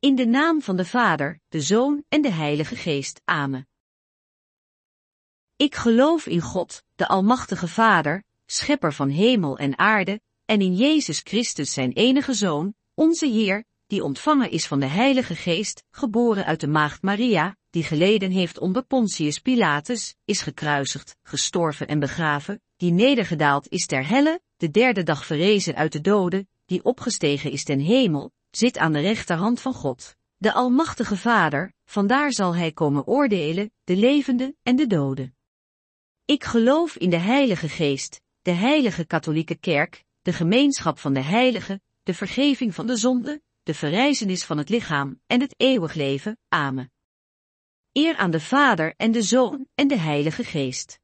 In de naam van de Vader, de Zoon en de Heilige Geest. Amen. Ik geloof in God, de Almachtige Vader, Schepper van hemel en aarde, en in Jezus Christus zijn enige Zoon, onze Heer, die ontvangen is van de Heilige Geest, geboren uit de Maagd Maria, die geleden heeft onder Pontius Pilatus, is gekruisigd, gestorven en begraven, die nedergedaald is ter helle, de derde dag verrezen uit de doden, die opgestegen is ten hemel, zit aan de rechterhand van God, de Almachtige Vader, vandaar zal hij komen oordelen, de levenden en de doden. Ik geloof in de Heilige Geest, de Heilige Katholieke Kerk, de gemeenschap van de heiligen, de vergeving van de zonde, de verrijzenis van het lichaam en het eeuwig leven. Amen. Eer aan de Vader en de Zoon en de Heilige Geest.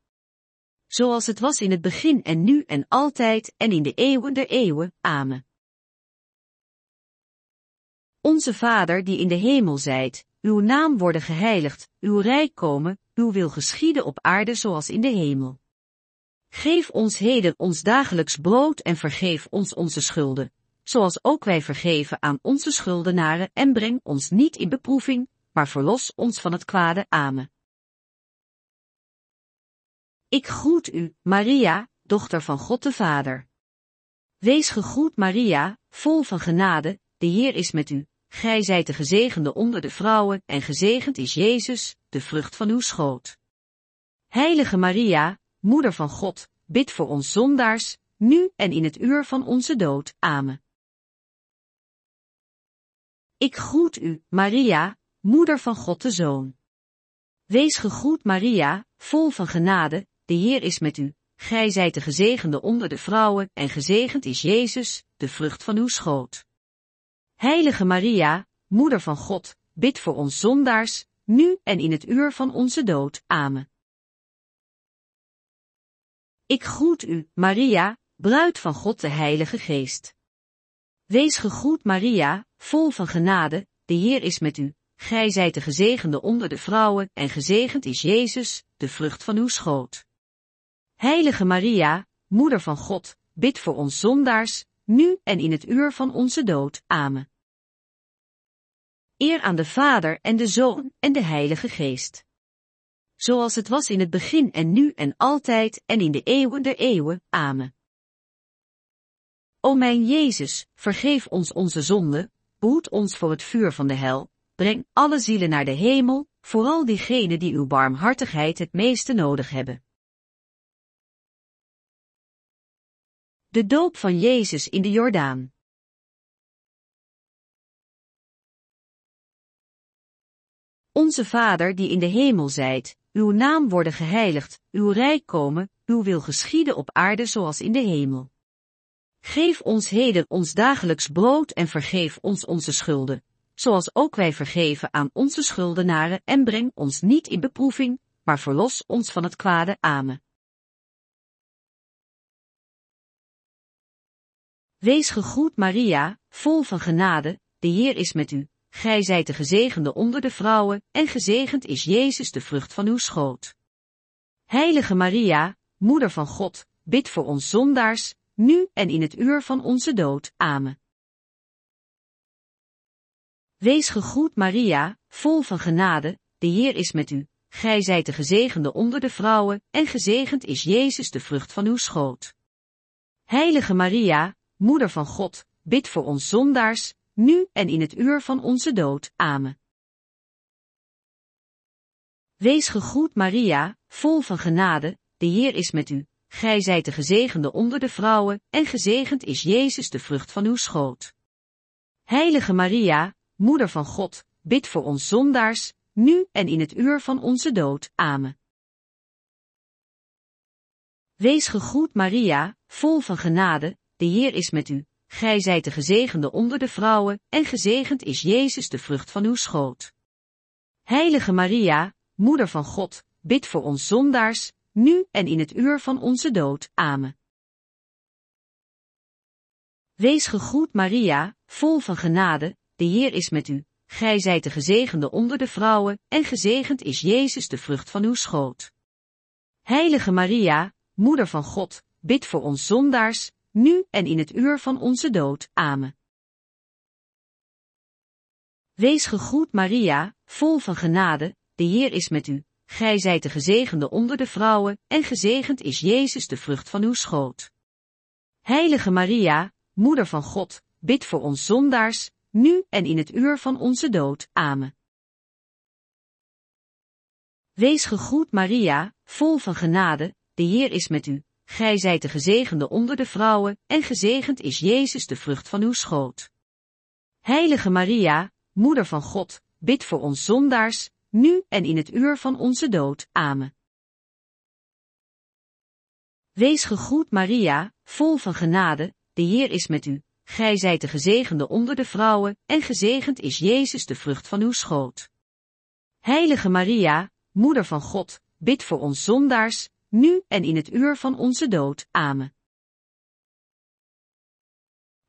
Zoals het was in het begin en nu en altijd en in de eeuwen der eeuwen. Amen. Onze Vader die in de hemel zijt, uw naam worden geheiligd, uw rijk komen, uw wil geschieden op aarde zoals in de hemel. Geef ons heden ons dagelijks brood en vergeef ons onze schulden, zoals ook wij vergeven aan onze schuldenaren en breng ons niet in beproeving, maar verlos ons van het kwade. Amen. Ik groet u, Maria, dochter van God de Vader. Wees gegroet Maria, vol van genade, de Heer is met u. Gij zijt de gezegende onder de vrouwen en gezegend is Jezus, de vrucht van uw schoot. Heilige Maria, Moeder van God, bid voor ons zondaars, nu en in het uur van onze dood. Amen. Ik groet u, Maria, Moeder van God de Zoon. Wees gegroet Maria, vol van genade, de Heer is met u. Gij zijt de gezegende onder de vrouwen en gezegend is Jezus, de vrucht van uw schoot. Heilige Maria, Moeder van God, bid voor ons zondaars, nu en in het uur van onze dood. Amen. Ik groet u, Maria, bruid van God de Heilige Geest. Wees gegroet Maria, vol van genade, de Heer is met u. Gij zijt de gezegende onder de vrouwen en gezegend is Jezus, de vrucht van uw schoot. Heilige Maria, Moeder van God, bid voor ons zondaars, nu en in het uur van onze dood. Amen. Eer aan de Vader en de Zoon en de Heilige Geest. Zoals het was in het begin en nu en altijd en in de eeuwen der eeuwen. Amen. O mijn Jezus, vergeef ons onze zonde, behoed ons voor het vuur van de hel, breng alle zielen naar de hemel, vooral diegenen die uw barmhartigheid het meeste nodig hebben. De doop van Jezus in de Jordaan. Onze Vader die in de hemel zijt, uw naam worden geheiligd, uw rijk komen, uw wil geschieden op aarde zoals in de hemel. Geef ons heden ons dagelijks brood en vergeef ons onze schulden, zoals ook wij vergeven aan onze schuldenaren en breng ons niet in beproeving, maar verlos ons van het kwade. Amen. Wees gegroet Maria, vol van genade, de Heer is met u. Gij zijt de gezegende onder de vrouwen, en gezegend is Jezus de vrucht van uw schoot. Heilige Maria, Moeder van God, bid voor ons zondaars, nu en in het uur van onze dood. Amen. Wees gegroet Maria, vol van genade, de Heer is met u. Gij zijt de gezegende onder de vrouwen, en gezegend is Jezus de vrucht van uw schoot. Heilige Maria, Moeder van God, bid voor ons zondaars, nu en in het uur van onze dood. Amen. Wees gegroet Maria, vol van genade, de Heer is met u. Gij zijt de gezegende onder de vrouwen, en gezegend is Jezus de vrucht van uw schoot. Heilige Maria, Moeder van God, bid voor ons zondaars, nu en in het uur van onze dood. Amen. Wees gegroet Maria, vol van genade, de Heer is met u. Gij zijt de gezegende onder de vrouwen, en gezegend is Jezus de vrucht van uw schoot. Heilige Maria, Moeder van God, bid voor ons zondaars, nu en in het uur van onze dood. Amen. Wees gegroet Maria, vol van genade, de Heer is met u. Gij zijt de gezegende onder de vrouwen, en gezegend is Jezus de vrucht van uw schoot. Heilige Maria, Moeder van God, bid voor ons zondaars, nu en in het uur van onze dood. Amen. Wees gegroet Maria, vol van genade, de Heer is met u. Gij zijt de gezegende onder de vrouwen, en gezegend is Jezus de vrucht van uw schoot. Heilige Maria, Moeder van God, bid voor ons zondaars, nu en in het uur van onze dood. Amen. Wees gegroet Maria, vol van genade, de Heer is met u. Gij zijt de gezegende onder de vrouwen, en gezegend is Jezus de vrucht van uw schoot. Heilige Maria, Moeder van God, bid voor ons zondaars, nu en in het uur van onze dood. Amen. Wees gegroet Maria, vol van genade, de Heer is met u. Gij zijt de gezegende onder de vrouwen, en gezegend is Jezus de vrucht van uw schoot. Heilige Maria, Moeder van God, bid voor ons zondaars, nu en in het uur van onze dood. Amen.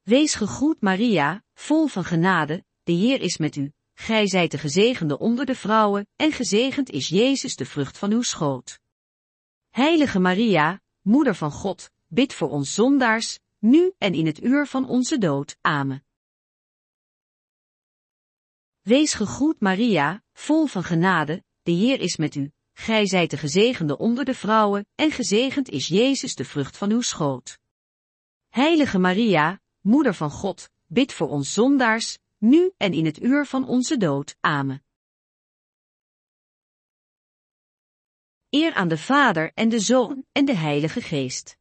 Wees gegroet Maria, vol van genade, de Heer is met u. Gij zijt de gezegende onder de vrouwen, en gezegend is Jezus de vrucht van uw schoot. Heilige Maria, Moeder van God, bid voor ons zondaars, nu en in het uur van onze dood. Amen. Wees gegroet Maria, vol van genade, de Heer is met u. Gij zijt de gezegende onder de vrouwen, en gezegend is Jezus de vrucht van uw schoot. Heilige Maria, Moeder van God, bid voor ons zondaars, nu en in het uur van onze dood. Amen. Eer aan de Vader en de Zoon en de Heilige Geest.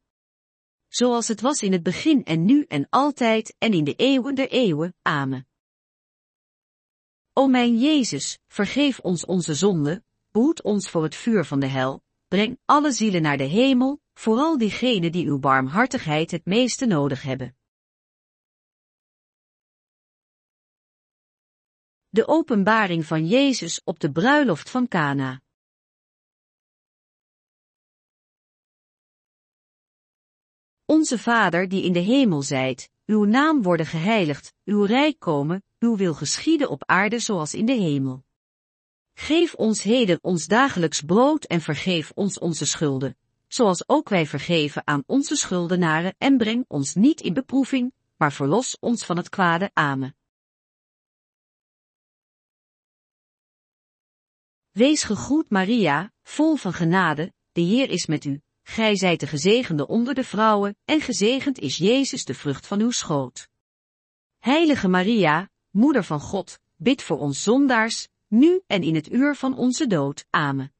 Zoals het was in het begin en nu en altijd en in de eeuwen der eeuwen. Amen. O mijn Jezus, vergeef ons onze zonde, behoed ons voor het vuur van de hel, breng alle zielen naar de hemel, vooral diegenen die uw barmhartigheid het meeste nodig hebben. De openbaring van Jezus op de bruiloft van Cana. Onze Vader die in de hemel zijt, uw naam worden geheiligd, uw rijk komen, uw wil geschieden op aarde zoals in de hemel. Geef ons heden ons dagelijks brood en vergeef ons onze schulden, zoals ook wij vergeven aan onze schuldenaren en breng ons niet in beproeving, maar verlos ons van het kwade. Amen. Wees gegroet Maria, vol van genade, de Heer is met u. Gij zijt de gezegende onder de vrouwen, en gezegend is Jezus de vrucht van uw schoot. Heilige Maria, Moeder van God, bid voor ons zondaars, nu en in het uur van onze dood. Amen.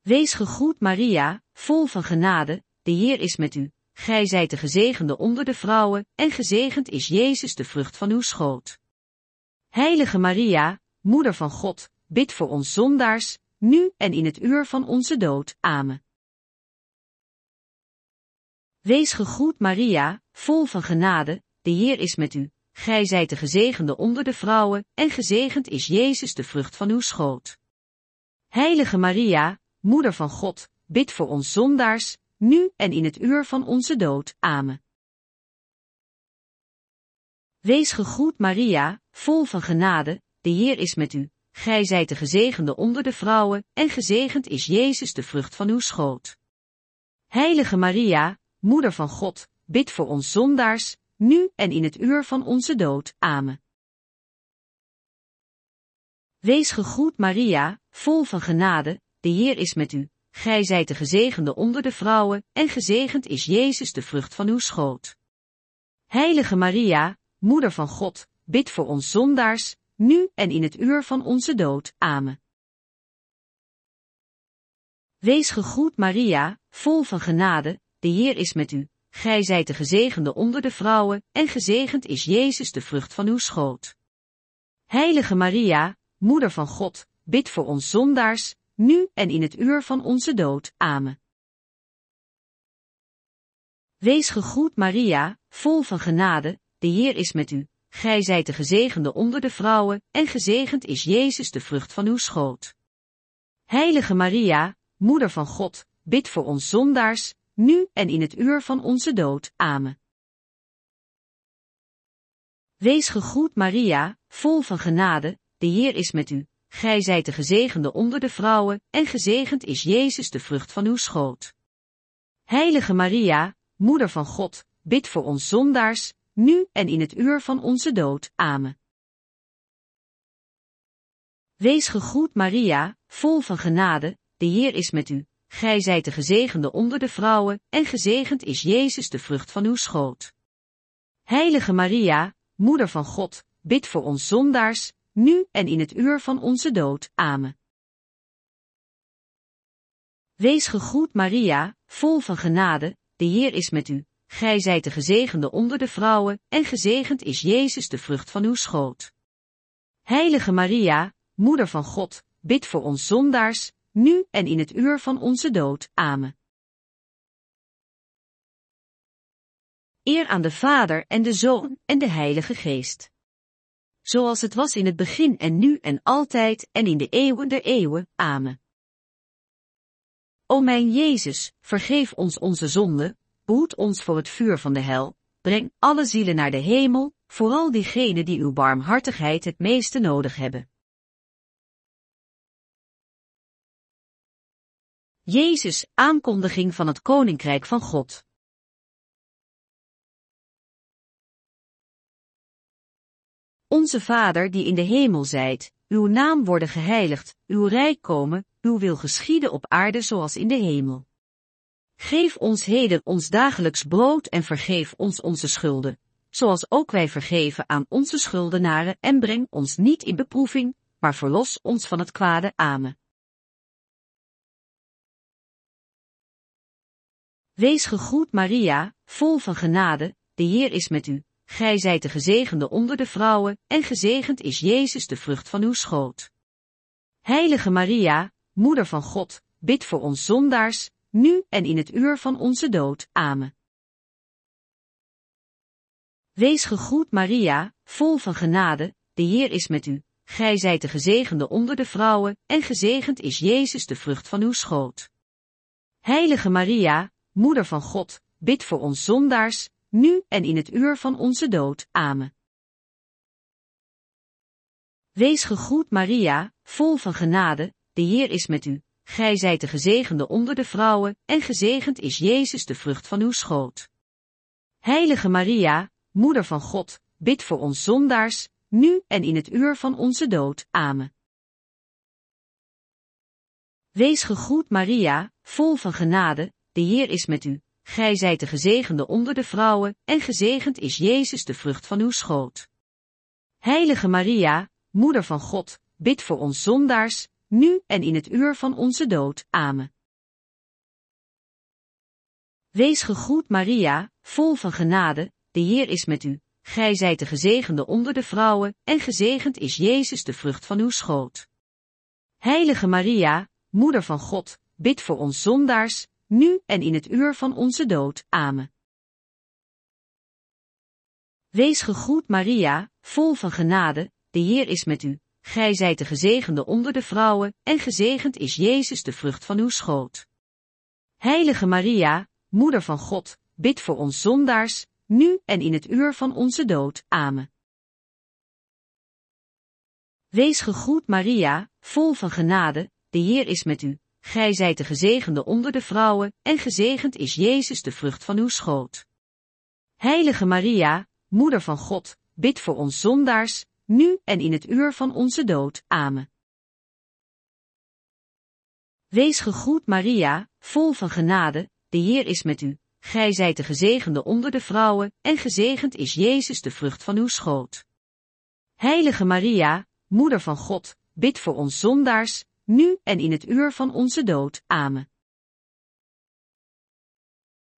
Wees gegroet Maria, vol van genade, de Heer is met u. Gij zijt de gezegende onder de vrouwen, en gezegend is Jezus de vrucht van uw schoot. Heilige Maria, Moeder van God, bid voor ons zondaars, nu en in het uur van onze dood. Amen. Wees gegroet Maria, vol van genade, de Heer is met u. Gij zijt de gezegende onder de vrouwen, en gezegend is Jezus de vrucht van uw schoot. Heilige Maria, Moeder van God, bid voor ons zondaars, nu en in het uur van onze dood. Amen. Wees gegroet Maria, vol van genade, de Heer is met u. Gij zijt de gezegende onder de vrouwen, en gezegend is Jezus de vrucht van uw schoot. Heilige Maria, Moeder van God, bid voor ons zondaars, nu en in het uur van onze dood. Amen. Wees gegroet Maria, vol van genade, de Heer is met u. Gij zijt de gezegende onder de vrouwen, en gezegend is Jezus de vrucht van uw schoot. Heilige Maria, Moeder van God, bid voor ons zondaars, nu en in het uur van onze dood. Amen. Wees gegroet Maria, vol van genade, de Heer is met u. Gij zijt de gezegende onder de vrouwen, en gezegend is Jezus de vrucht van uw schoot. Heilige Maria, Moeder van God, bid voor ons zondaars, nu en in het uur van onze dood. Amen. Wees gegroet Maria, vol van genade, de Heer is met u. Gij zijt de gezegende onder de vrouwen, en gezegend is Jezus de vrucht van uw schoot. Heilige Maria, Moeder van God, bid voor ons zondaars, nu en in het uur van onze dood. Amen. Wees gegroet Maria, vol van genade, de Heer is met u. Gij zijt de gezegende onder de vrouwen, en gezegend is Jezus de vrucht van uw schoot. Heilige Maria, Moeder van God, bid voor ons zondaars, nu en in het uur van onze dood. Amen. Wees gegroet Maria, vol van genade, de Heer is met u. Gij zijt de gezegende onder de vrouwen, en gezegend is Jezus de vrucht van uw schoot. Heilige Maria, Moeder van God, bid voor ons zondaars, nu en in het uur van onze dood. Amen. Wees gegroet Maria, vol van genade, de Heer is met u. Gij zijt de gezegende onder de vrouwen, en gezegend is Jezus de vrucht van uw schoot. Heilige Maria, Moeder van God, bid voor ons zondaars, nu en in het uur van onze dood. Amen. Eer aan de Vader en de Zoon en de Heilige Geest. Zoals het was in het begin en nu en altijd en in de eeuwen der eeuwen. Amen. O mijn Jezus, vergeef ons onze zonde, behoed ons voor het vuur van de hel, breng alle zielen naar de hemel, vooral diegenen die uw barmhartigheid het meeste nodig hebben. Jezus, aankondiging van het Koninkrijk van God. Onze Vader die in de hemel zijt, uw naam worden geheiligd, uw rijk komen, uw wil geschieden op aarde zoals in de hemel. Geef ons heden ons dagelijks brood en vergeef ons onze schulden, zoals ook wij vergeven aan onze schuldenaren en breng ons niet in beproeving, maar verlos ons van het kwade. Amen. Wees gegroet Maria, vol van genade, de Heer is met u. Gij zijt de gezegende onder de vrouwen, en gezegend is Jezus de vrucht van uw schoot. Heilige Maria, Moeder van God, bid voor ons zondaars, nu en in het uur van onze dood. Amen. Wees gegroet Maria, vol van genade, de Heer is met u. Gij zijt de gezegende onder de vrouwen, en gezegend is Jezus de vrucht van uw schoot. Heilige Maria, Moeder van God, bid voor ons zondaars, nu en in het uur van onze dood. Amen. Wees gegroet Maria, vol van genade, de Heer is met u. Gij zijt de gezegende onder de vrouwen, en gezegend is Jezus de vrucht van uw schoot. Heilige Maria, Moeder van God, bid voor ons zondaars, nu en in het uur van onze dood. Amen. Wees gegroet Maria, vol van genade, de Heer is met u. Gij zijt de gezegende onder de vrouwen, en gezegend is Jezus de vrucht van uw schoot. Heilige Maria, Moeder van God, bid voor ons zondaars, nu en in het uur van onze dood. Amen. Wees gegroet Maria, vol van genade, de Heer is met u. Gij zijt de gezegende onder de vrouwen, en gezegend is Jezus de vrucht van uw schoot. Heilige Maria, Moeder van God, bid voor ons zondaars, nu en in het uur van onze dood. Amen. Wees gegroet Maria, vol van genade, de Heer is met u. Gij zijt de gezegende onder de vrouwen, en gezegend is Jezus de vrucht van uw schoot. Heilige Maria, Moeder van God, bid voor ons zondaars, nu en in het uur van onze dood. Amen. Wees gegroet Maria, vol van genade, de Heer is met u. Gij zijt de gezegende onder de vrouwen, en gezegend is Jezus de vrucht van uw schoot. Heilige Maria, Moeder van God, bid voor ons zondaars, nu en in het uur van onze dood. Amen. Wees gegroet Maria, vol van genade, de Heer is met u. Gij zijt de gezegende onder de vrouwen, en gezegend is Jezus de vrucht van uw schoot. Heilige Maria, Moeder van God, bid voor ons zondaars, nu en in het uur van onze dood. Amen.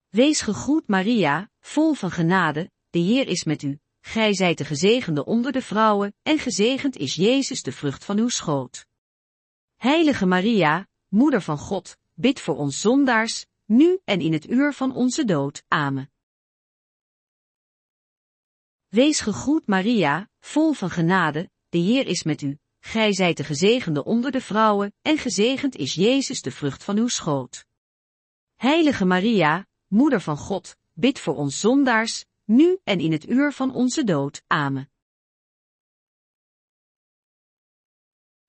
Wees gegroet Maria, vol van genade, de Heer is met u. Gij zijt de gezegende onder de vrouwen, en gezegend is Jezus de vrucht van uw schoot. Heilige Maria, Moeder van God, bid voor ons zondaars, nu en in het uur van onze dood. Amen. Wees gegroet Maria, vol van genade, de Heer is met u. Gij zijt de gezegende onder de vrouwen, en gezegend is Jezus de vrucht van uw schoot. Heilige Maria, Moeder van God, bid voor ons zondaars, nu en in het uur van onze dood. Amen.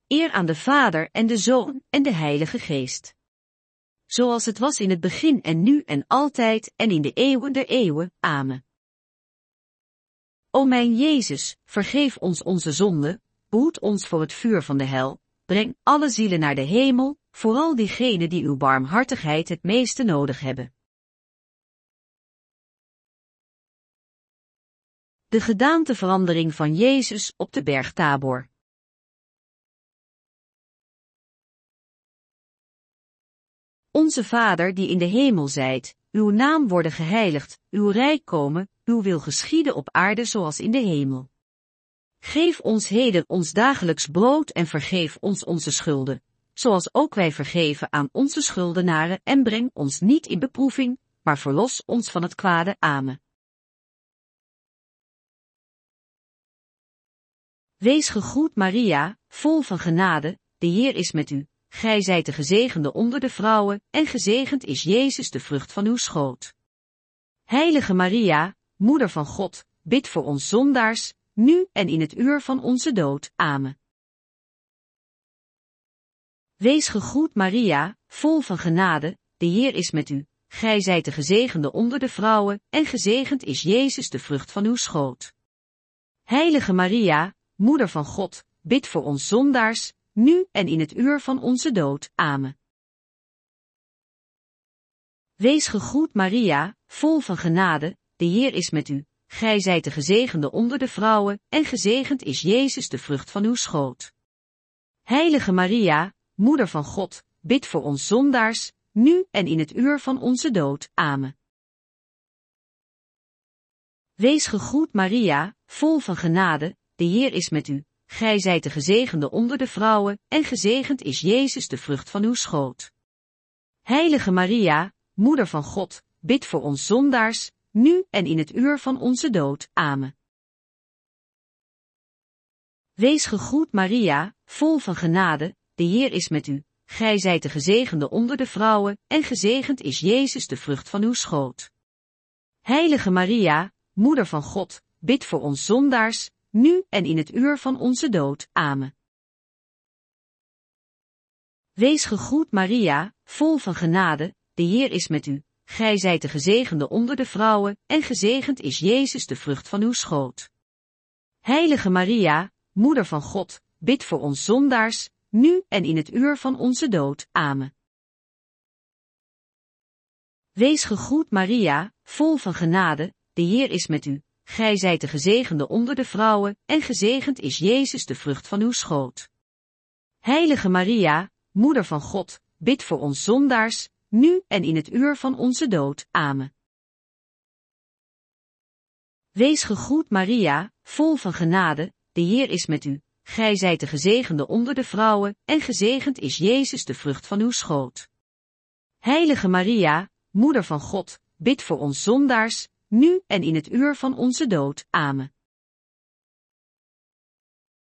Eer aan de Vader en de Zoon en de Heilige Geest. Zoals het was in het begin en nu en altijd en in de eeuwen der eeuwen. Amen. O mijn Jezus, vergeef ons onze zonde, behoed ons voor het vuur van de hel, breng alle zielen naar de hemel, vooral diegenen die uw barmhartigheid het meeste nodig hebben. De gedaanteverandering van Jezus op de berg Tabor. Onze Vader die in de hemel zijt, uw naam worden geheiligd, uw rijk komen, uw wil geschieden op aarde zoals in de hemel. Geef ons heden ons dagelijks brood en vergeef ons onze schulden, zoals ook wij vergeven aan onze schuldenaren en breng ons niet in beproeving, maar verlos ons van het kwade. Amen. Wees gegroet Maria, vol van genade, de Heer is met u. Gij zijt de gezegende onder de vrouwen, en gezegend is Jezus de vrucht van uw schoot. Heilige Maria, Moeder van God, bid voor ons zondaars, nu en in het uur van onze dood. Amen. Wees gegroet Maria, vol van genade, de Heer is met u. Gij zijt de gezegende onder de vrouwen, en gezegend is Jezus de vrucht van uw schoot. Heilige Maria, Moeder van God, bid voor ons zondaars, nu en in het uur van onze dood. Amen. Wees gegroet Maria, vol van genade, de Heer is met u. Gij zijt de gezegende onder de vrouwen, en gezegend is Jezus de vrucht van uw schoot. Heilige Maria, Moeder van God, bid voor ons zondaars, nu en in het uur van onze dood. Amen. Wees gegroet Maria, vol van genade, de Heer is met u. Gij zijt de gezegende onder de vrouwen, en gezegend is Jezus de vrucht van uw schoot. Heilige Maria, Moeder van God, bid voor ons zondaars, nu en in het uur van onze dood. Amen. Wees gegroet Maria, vol van genade, de Heer is met u. Gij zijt de gezegende onder de vrouwen, en gezegend is Jezus de vrucht van uw schoot. Heilige Maria, Moeder van God, bid voor ons zondaars, nu en in het uur van onze dood. Amen. Wees gegroet Maria, vol van genade, de Heer is met u. Gij zijt de gezegende onder de vrouwen, en gezegend is Jezus de vrucht van uw schoot. Heilige Maria, Moeder van God, bid voor ons zondaars, nu en in het uur van onze dood. Amen. Wees gegroet Maria, vol van genade, de Heer is met u. Gij zijt de gezegende onder de vrouwen, en gezegend is Jezus de vrucht van uw schoot. Heilige Maria, Moeder van God, bid voor ons zondaars, nu en in het uur van onze dood. Amen. Wees gegroet Maria, vol van genade, de Heer is met u. Gij zijt de gezegende onder de vrouwen, en gezegend is Jezus de vrucht van uw schoot. Heilige Maria, Moeder van God, bid voor ons zondaars, nu en in het uur van onze dood. Amen.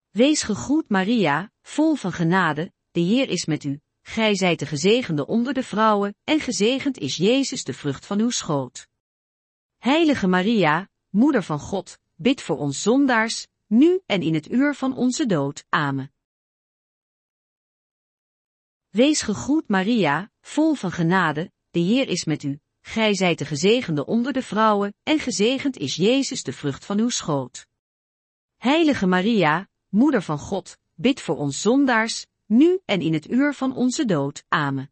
Wees gegroet Maria, vol van genade, de Heer is met u. Gij zijt de gezegende onder de vrouwen, en gezegend is Jezus de vrucht van uw schoot. Heilige Maria, Moeder van God, bid voor ons zondaars, nu en in het uur van onze dood. Amen. Wees gegroet Maria, vol van genade, de Heer is met u. Gij zijt de gezegende onder de vrouwen, en gezegend is Jezus de vrucht van uw schoot. Heilige Maria, Moeder van God, bid voor ons zondaars, nu en in het uur van onze dood. Amen.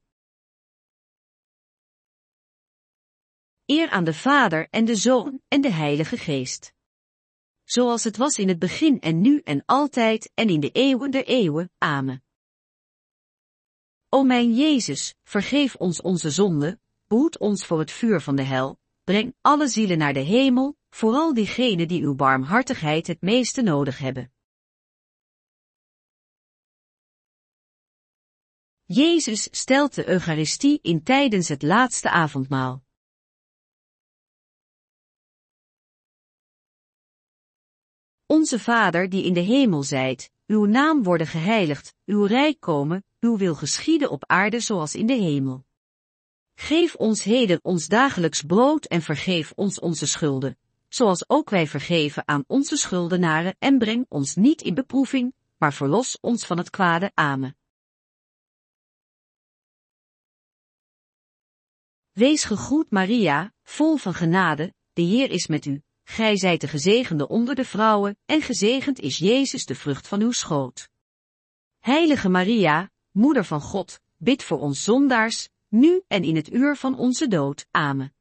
Eer aan de Vader en de Zoon en de Heilige Geest. Zoals het was in het begin en nu en altijd en in de eeuwen der eeuwen. Amen. O mijn Jezus, vergeef ons onze zonde, behoed ons voor het vuur van de hel, breng alle zielen naar de hemel, vooral diegenen die uw barmhartigheid het meeste nodig hebben. Jezus stelt de Eucharistie in tijdens het laatste avondmaal. Onze Vader die in de hemel zijt, uw naam worden geheiligd, uw rijk komen, uw wil geschieden op aarde zoals in de hemel. Geef ons heden ons dagelijks brood en vergeef ons onze schulden, zoals ook wij vergeven aan onze schuldenaren en breng ons niet in beproeving, maar verlos ons van het kwade. Amen. Wees gegroet Maria, vol van genade, de Heer is met u. gij zijt de gezegende onder de vrouwen, en gezegend is Jezus de vrucht van uw schoot. Heilige Maria, Moeder van God, bid voor ons zondaars, nu en in het uur van onze dood. Amen.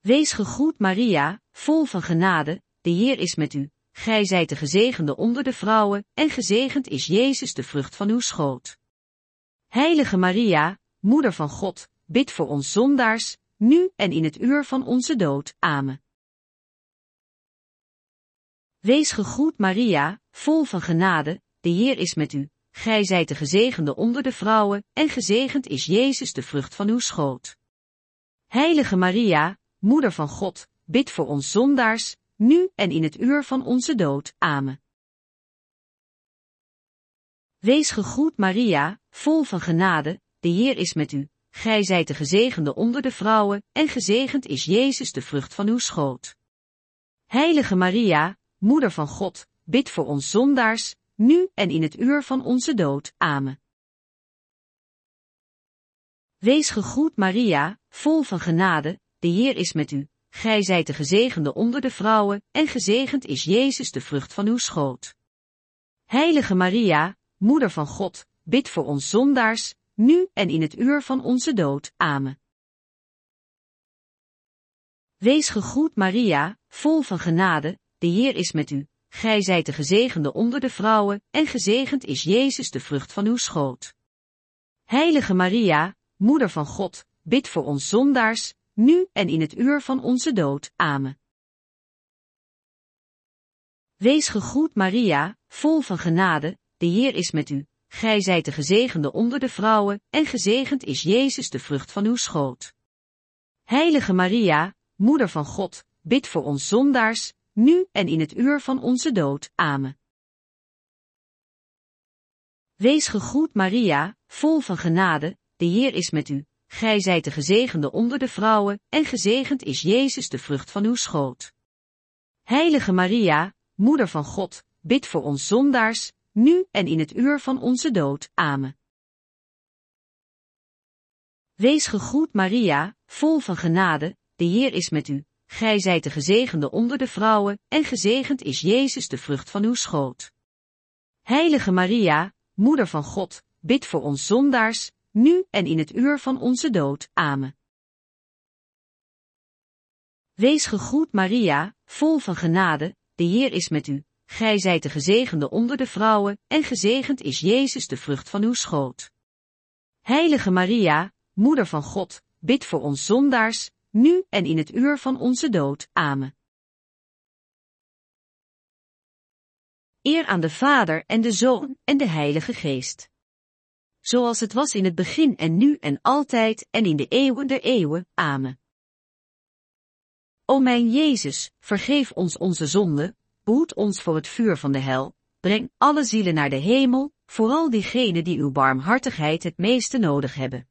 Wees gegroet Maria, vol van genade, de Heer is met u, gij zijt de gezegende onder de vrouwen, en gezegend is Jezus de vrucht van uw schoot. Heilige Maria, Moeder van God, bid voor ons zondaars, nu en in het uur van onze dood. Amen. Wees gegroet Maria, vol van genade, de Heer is met u, gij zijt de gezegende onder de vrouwen, en gezegend is Jezus de vrucht van uw schoot. Heilige Maria, Moeder van God, bid voor ons zondaars, nu en in het uur van onze dood. Amen. Wees gegroet Maria, vol van genade, de Heer is met u, gij zijt de gezegende onder de vrouwen, en gezegend is Jezus de vrucht van uw schoot. Heilige Maria, Moeder van God, bid voor ons zondaars, nu en in het uur van onze dood. Amen. Wees gegroet Maria, vol van genade, de Heer is met u, gij zijt de gezegende onder de vrouwen, en gezegend is Jezus de vrucht van uw schoot. Heilige Maria, Moeder van God, bid voor ons zondaars, nu en in het uur van onze dood. Amen. Wees gegroet Maria, vol van genade, de Heer is met u, gij zijt de gezegende onder de vrouwen, en gezegend is Jezus de vrucht van uw schoot. Heilige Maria, Moeder van God, bid voor ons zondaars, nu en in het uur van onze dood. Amen. Wees gegroet Maria, vol van genade, de Heer is met u, gij zijt de gezegende onder de vrouwen, en gezegend is Jezus de vrucht van uw schoot. Heilige Maria, Moeder van God, bid voor ons zondaars, nu en in het uur van onze dood. Amen. Wees gegroet Maria, vol van genade, de Heer is met u, gij zijt de gezegende onder de vrouwen, en gezegend is Jezus de vrucht van uw schoot. Heilige Maria, Moeder van God, bid voor ons zondaars, nu en in het uur van onze dood. Amen. Wees gegroet Maria, vol van genade, de Heer is met u, gij zijt de gezegende onder de vrouwen, en gezegend is Jezus de vrucht van uw schoot. Heilige Maria, Moeder van God, bid voor ons zondaars, nu en in het uur van onze dood. Amen. Wees gegroet Maria, vol van genade, de Heer is met u, gij zijt de gezegende onder de vrouwen, en gezegend is Jezus de vrucht van uw schoot. Heilige Maria, Moeder van God, bid voor ons zondaars, nu en in het uur van onze dood. Amen. Eer aan de Vader en de Zoon en de Heilige Geest. Zoals het was in het begin en nu en altijd en in de eeuwen der eeuwen. Amen. O mijn Jezus, vergeef ons onze zonde, behoed ons voor het vuur van de hel, breng alle zielen naar de hemel, vooral diegenen die uw barmhartigheid het meeste nodig hebben.